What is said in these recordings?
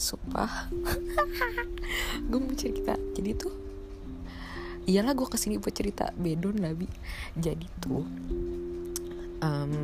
sumpah. Gue mau cerita. Jadi tuh iyalah gue ke sini buat cerita. Bedon lah bi jadi tuh um,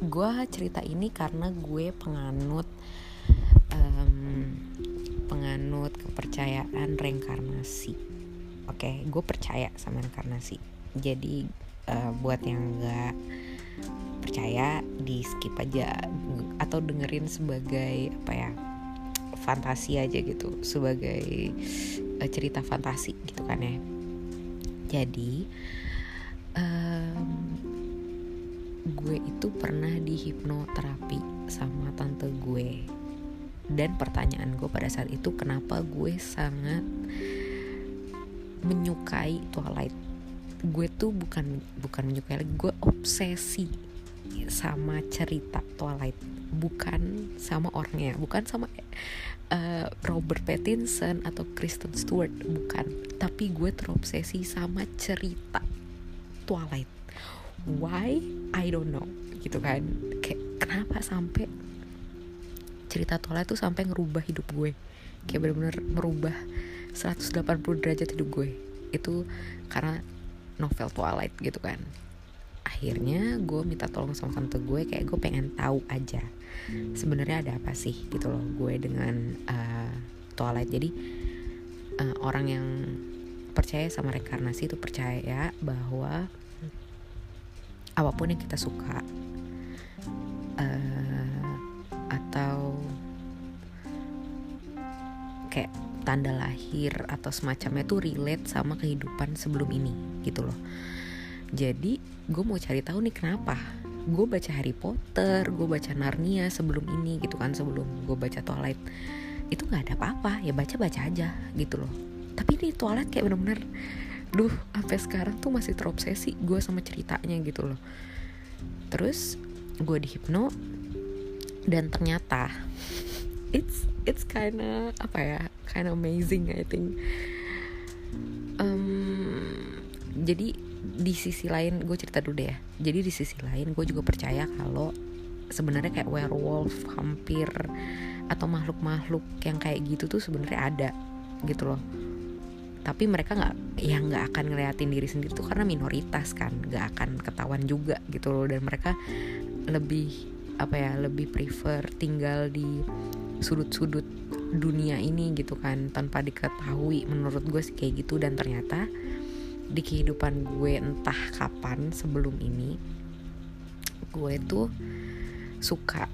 gue cerita ini karena gue penganut um, penganut kepercayaan reinkarnasi. Oke okay, gue percaya sama reinkarnasi. Jadi uh, buat yang nggak percaya di skip aja. Atau dengerin sebagai apa ya fantasi aja gitu sebagai uh, cerita fantasi gitu kan ya. Jadi um, gue itu pernah di hipnoterapi sama tante gue. Dan pertanyaan gue pada saat itu kenapa gue sangat menyukai Twilight? Gue tuh bukan bukan menyukai lagi gue obsesi sama cerita Twilight. Bukan sama orangnya bukan sama uh, Robert Pattinson atau Kristen Stewart. Bukan. Tapi gue terobsesi sama cerita Twilight. Why? I don't know. Gitu kan. Kayak kenapa sampai cerita Twilight tuh sampai ngerubah hidup gue? Kayak bener-bener merubah 180 derajat hidup gue. Itu karena novel Twilight gitu kan akhirnya gue minta tolong sama tante gue kayak gue pengen tahu aja sebenarnya ada apa sih gitu loh gue dengan uh, Twilight. Jadi uh, orang yang percaya sama reinkarnasi itu percaya bahwa apa pun yang kita suka uh, atau kayak tanda lahir atau semacamnya tuh relate sama kehidupan sebelum ini gitu loh jadi gue mau cari tahu nih kenapa. Gue baca Harry Potter gue baca Narnia sebelum ini gitu kan sebelum gue baca Twilight. Itu nggak ada apa-apa ya baca baca aja gitu loh. Tapi ini Twilight kayak bener-bener duh sampai sekarang tuh masih terobsesi gue sama ceritanya gitu loh. Terus gue dihipno dan ternyata it's it's kinda apa ya kinda amazing I think. Um, jadi di sisi lain gue cerita dulu deh ya. Jadi di sisi lain gue juga percaya kalau sebenarnya kayak werewolf hampir atau makhluk-makhluk yang kayak gitu tuh sebenarnya ada gitu loh. Tapi mereka nggak yang nggak akan ngeliatin diri sendiri tuh karena minoritas kan nggak akan ketahuan juga gitu loh. Dan mereka lebih apa ya lebih prefer tinggal di sudut-sudut dunia ini gitu kan tanpa diketahui. Menurut gue sih kayak gitu. Dan ternyata di kehidupan gue entah kapan sebelum ini gue tuh suka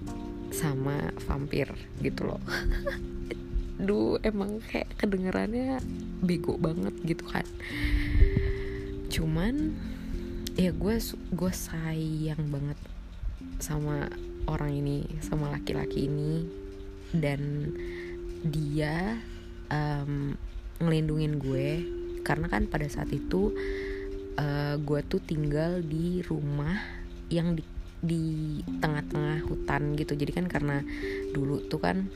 sama vampir gitu loh. Duh emang kayak kedengerannya bego banget gitu kan. Cuman ya gue gue sayang banget sama orang ini sama laki-laki ini. Dan dia um, ngelindungin gue karena kan pada saat itu uh, gue tuh tinggal di rumah yang di di tengah-tengah hutan gitu. Jadi kan karena dulu tuh kan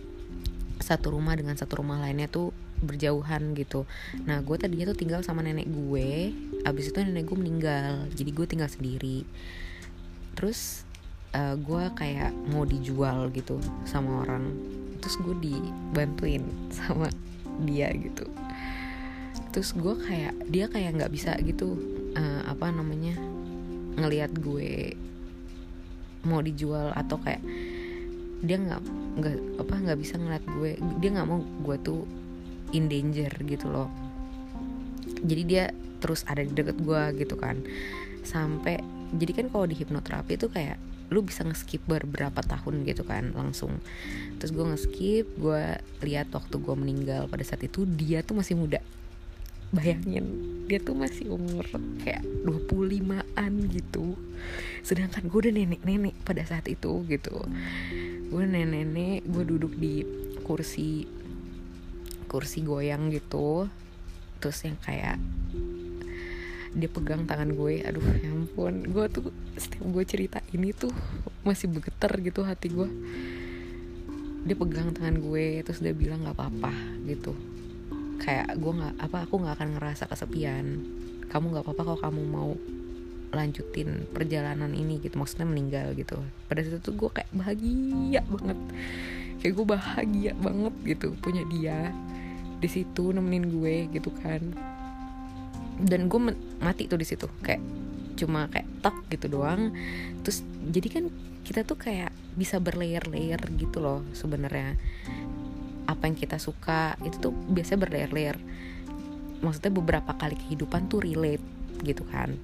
satu rumah dengan satu rumah lainnya tuh berjauhan gitu. Nah gue tadinya tuh tinggal sama nenek gue. Abis itu nenek gue meninggal. Jadi gue tinggal sendiri. Terus uh, gue kayak mau dijual gitu sama orang. Terus gue dibantuin sama dia gitu terus gue kayak dia kayak nggak bisa gitu uh, apa namanya ngelihat gue mau dijual atau kayak dia nggak nggak apa nggak bisa ngeliat gue dia nggak mau gue tuh in danger gitu loh. Jadi dia terus ada di deket gue gitu kan. Sampai jadi kan kalau di hipnoterapi itu kayak lu bisa ngeskip beberapa tahun gitu kan langsung. Terus gue ngeskip gue lihat waktu gue meninggal pada saat itu dia tuh masih muda bayangin dia tuh masih umur kayak 25an gitu. Sedangkan gue udah nenek-nenek pada saat itu gitu. Gue nenek-nenek gue duduk di kursi kursi goyang gitu. Terus yang kayak dia pegang tangan gue aduh ya ampun. Gue tuh setiap gue cerita ini tuh masih bergetar gitu hati gue dia pegang tangan gue terus dia bilang nggak apa-apa gitu kayak gue nggak apa aku nggak akan ngerasa kesepian. Kamu nggak apa-apa kalau kamu mau lanjutin perjalanan ini gitu maksudnya meninggal gitu. Pada saat itu gue kayak bahagia banget. Kayak gue bahagia banget gitu punya dia di situ nemenin gue gitu kan. Dan gue mati tuh di situ kayak cuma kayak tok gitu doang. Terus jadi kan kita tuh kayak bisa berlayer-layer gitu loh sebenarnya apa yang kita suka itu tuh biasanya berlayer-layer maksudnya beberapa kali kehidupan tuh relate gitu kan.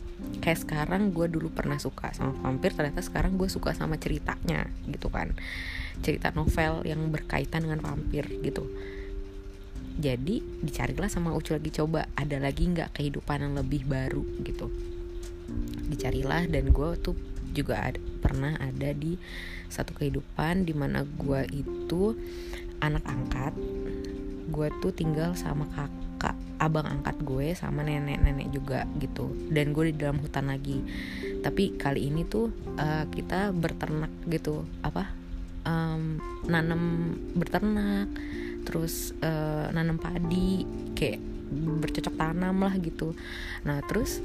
Kayak sekarang gue dulu pernah suka sama vampir ternyata sekarang gue suka sama ceritanya gitu kan. Cerita novel yang berkaitan dengan vampir gitu. Jadi dicarilah sama Ucu lagi coba ada lagi nggak kehidupan yang lebih baru gitu. Dicarilah dan gue tuh juga ada, pernah ada di satu kehidupan di mana gue itu anak angkat gue tuh tinggal sama kakak abang angkat gue sama nenek-nenek juga gitu. Dan gue di dalam hutan lagi. Tapi kali ini tuh uh, kita berternak gitu. Apa? Um, nanam berternak terus uh, nanam padi kayak bercocok tanam lah gitu. Nah terus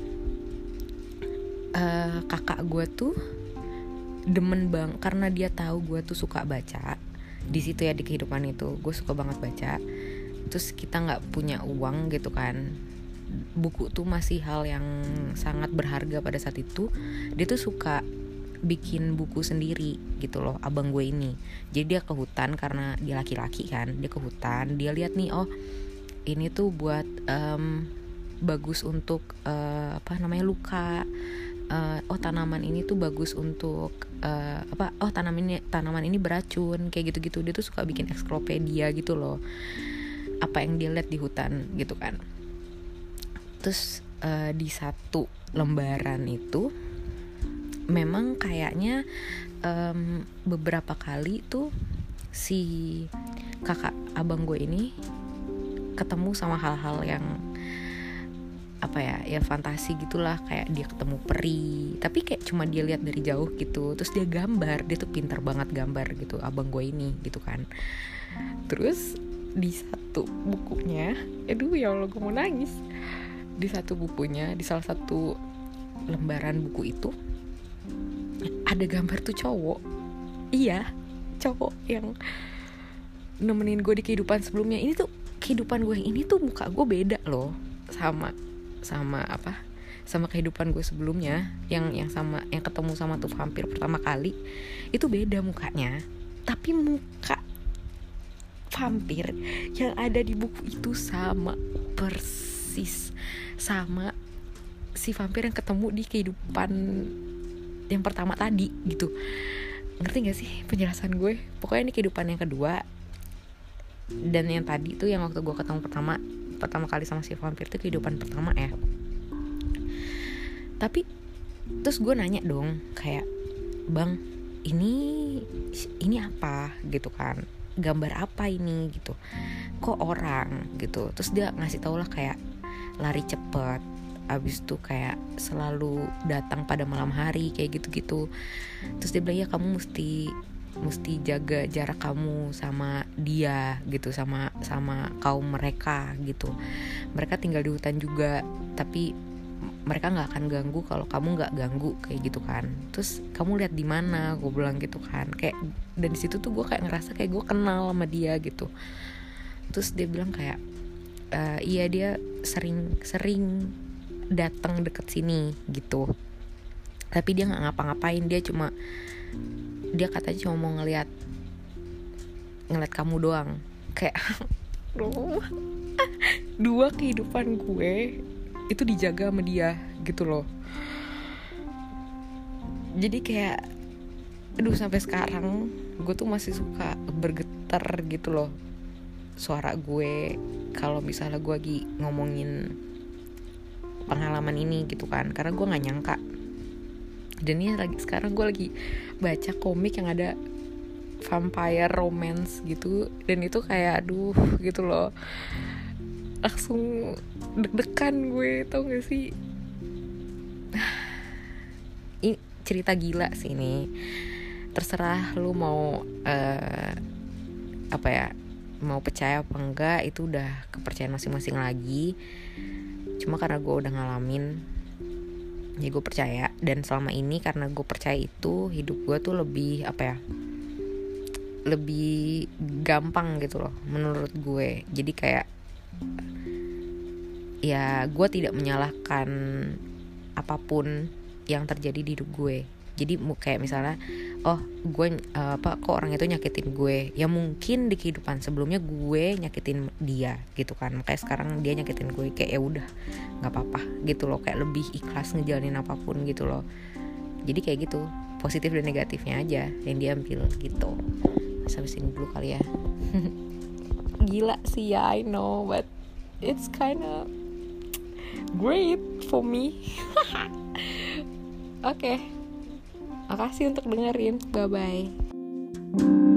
uh, kakak gue tuh demen bang karena dia tahu gue tuh suka baca di situ ya di kehidupan itu. Gue suka banget baca. Terus kita nggak punya uang gitu kan. Buku tuh masih hal yang sangat berharga pada saat itu. Dia tuh suka bikin buku sendiri gitu loh abang gue ini. Jadi dia ke hutan karena dia laki-laki kan dia ke hutan. Dia lihat nih oh ini tuh buat um, bagus untuk uh, apa namanya luka uh, oh tanaman ini tuh bagus untuk uh, apa oh tanaman ini tanaman ini beracun kayak gitu-gitu. Dia tuh suka bikin eksklopedia gitu loh. Apa yang dia lihat di hutan gitu kan. Terus uh, di satu lembaran itu memang kayaknya um, beberapa kali tuh si kakak abang gue ini ketemu sama hal-hal yang apa ya ya fantasi gitulah kayak dia ketemu peri tapi kayak cuma dia lihat dari jauh gitu terus dia gambar dia tuh pinter banget gambar gitu abang gue ini gitu kan. Terus di satu bukunya aduh ya allah gue mau nangis. Di satu bukunya di salah satu lembaran buku itu ada gambar tuh cowok. Iya cowok yang nemenin gue di kehidupan sebelumnya. Ini tuh kehidupan gue ini tuh muka gue beda loh sama sama apa sama kehidupan gue sebelumnya yang yang sama yang ketemu sama tuh vampir pertama kali itu beda mukanya. Tapi muka vampir yang ada di buku itu sama persis sama si vampir yang ketemu di kehidupan yang pertama tadi gitu. Ngerti gak sih penjelasan gue? Pokoknya ini kehidupan yang kedua dan yang tadi tuh yang waktu gue ketemu pertama pertama kali sama si vampir tuh kehidupan pertama ya. Tapi terus gue nanya dong kayak bang ini ini apa? Gitu kan. Gambar apa ini? Gitu. Kok orang? Gitu. Terus dia ngasih tau lah kayak lari cepet abis tuh kayak selalu datang pada malam hari kayak gitu-gitu. Terus dia bilang ya kamu mesti mesti jaga jarak kamu sama dia gitu sama sama kaum mereka gitu. Mereka tinggal di hutan juga tapi mereka nggak akan ganggu kalau kamu nggak ganggu kayak gitu kan. Terus kamu lihat di mana gue bilang gitu kan. Kayak dan di situ tuh gue kayak ngerasa kayak gue kenal sama dia gitu. Terus dia bilang kayak e, iya dia sering sering datang deket sini gitu. Tapi dia nggak ngapa-ngapain dia cuma dia katanya cuma mau ngeliat ngeliat kamu doang. Kayak dua kehidupan gue itu dijaga sama dia gitu loh. Jadi kayak aduh sampai sekarang gue tuh masih suka bergetar gitu loh suara gue kalau misalnya gue lagi ngomongin pengalaman ini gitu kan. Karena gue nggak nyangka dan ini lagi sekarang gue lagi baca komik yang ada vampire romance gitu. Dan itu kayak aduh gitu loh. Langsung deg-degan gue tau gak sih? Ini cerita gila sih ini. Terserah lu mau uh, apa ya mau percaya apa enggak itu udah kepercayaan masing-masing lagi. Cuma karena gue udah ngalamin ya gue percaya. Dan selama ini karena gue percaya itu hidup gue tuh lebih apa ya lebih gampang gitu loh menurut gue. Jadi kayak ya gue tidak menyalahkan apa pun yang terjadi di hidup gue. Jadi kayak misalnya oh gue uh, apa kok orang itu nyakitin gue? Ya mungkin di kehidupan sebelumnya gue nyakitin dia gitu kan. Makanya sekarang dia nyakitin gue kayak ya udah nggak apa-apa gitu loh. Kayak lebih ikhlas ngejalanin apa pun gitu loh. Jadi kayak gitu positif dan negatifnya aja yang diambil gitu. Sampai sini dulu kali ya. Gila sih ya I know but it's kinda great for me. Oke okay. Makasih untuk dengerin. Bye bye.